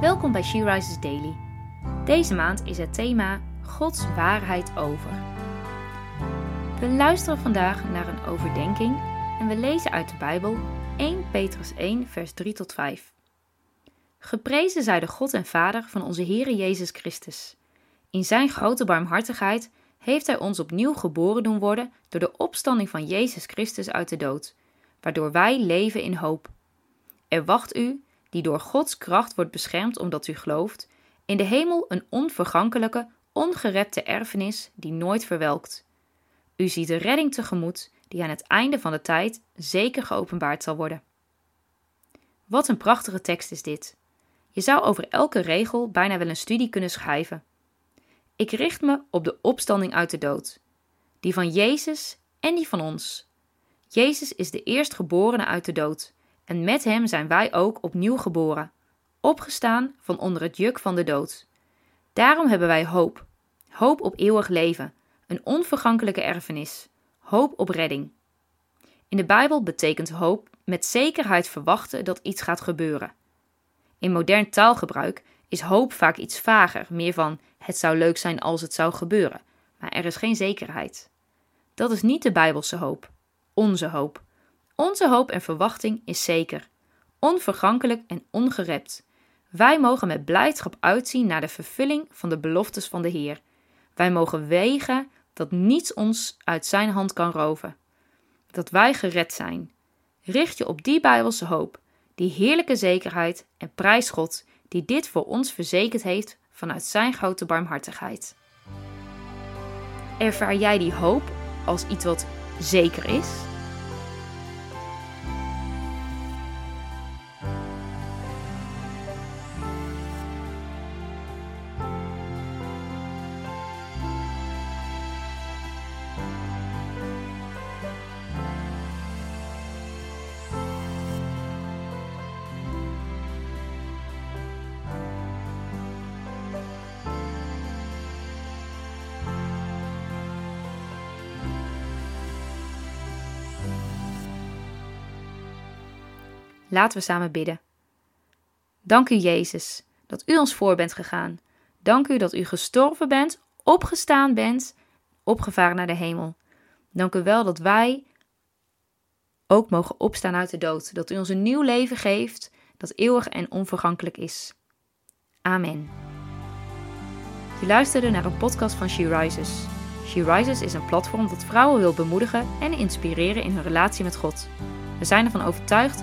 Welkom bij She Rises Daily. Deze maand is het thema Gods waarheid over. We luisteren vandaag naar een overdenking en we lezen uit de Bijbel 1 Petrus 1 vers 3 tot 5. Geprezen zij de God en Vader van onze Heere Jezus Christus. In zijn grote barmhartigheid heeft hij ons opnieuw geboren doen worden door de opstanding van Jezus Christus uit de dood, waardoor wij leven in hoop. Er wacht u, die door Gods kracht wordt beschermd omdat u gelooft, in de hemel een onvergankelijke, ongerepte erfenis die nooit verwelkt. U ziet de redding tegemoet die aan het einde van de tijd zeker geopenbaard zal worden. Wat een prachtige tekst is dit. Je zou over elke regel bijna wel een studie kunnen schrijven. Ik richt me op de opstanding uit de dood, die van Jezus en die van ons. Jezus is de eerstgeborene uit de dood, en met hem zijn wij ook opnieuw geboren, opgestaan van onder het juk van de dood. Daarom hebben wij hoop, hoop op eeuwig leven, een onvergankelijke erfenis, hoop op redding. In de Bijbel betekent hoop met zekerheid verwachten dat iets gaat gebeuren. In modern taalgebruik is hoop vaak iets vager, meer van het zou leuk zijn als het zou gebeuren, maar er is geen zekerheid. Dat is niet de Bijbelse hoop, onze hoop. Onze hoop en verwachting is zeker, onvergankelijk en ongerept. Wij mogen met blijdschap uitzien naar de vervulling van de beloftes van de Heer. Wij mogen wegen dat niets ons uit Zijn hand kan roven. Dat wij gered zijn. Richt je op die Bijbelse hoop, die heerlijke zekerheid en prijs God die dit voor ons verzekerd heeft vanuit Zijn grote barmhartigheid. Ervaar jij die hoop als iets wat zeker is? Laten we samen bidden. Dank u, Jezus, dat u ons voor bent gegaan. Dank u dat u gestorven bent, opgestaan bent, opgevaren naar de hemel. Dank u wel dat wij ook mogen opstaan uit de dood. Dat u ons een nieuw leven geeft dat eeuwig en onvergankelijk is. Amen. Je luisterde naar een podcast van She Rises. She Rises is een platform dat vrouwen wil bemoedigen en inspireren in hun relatie met God. We zijn ervan overtuigd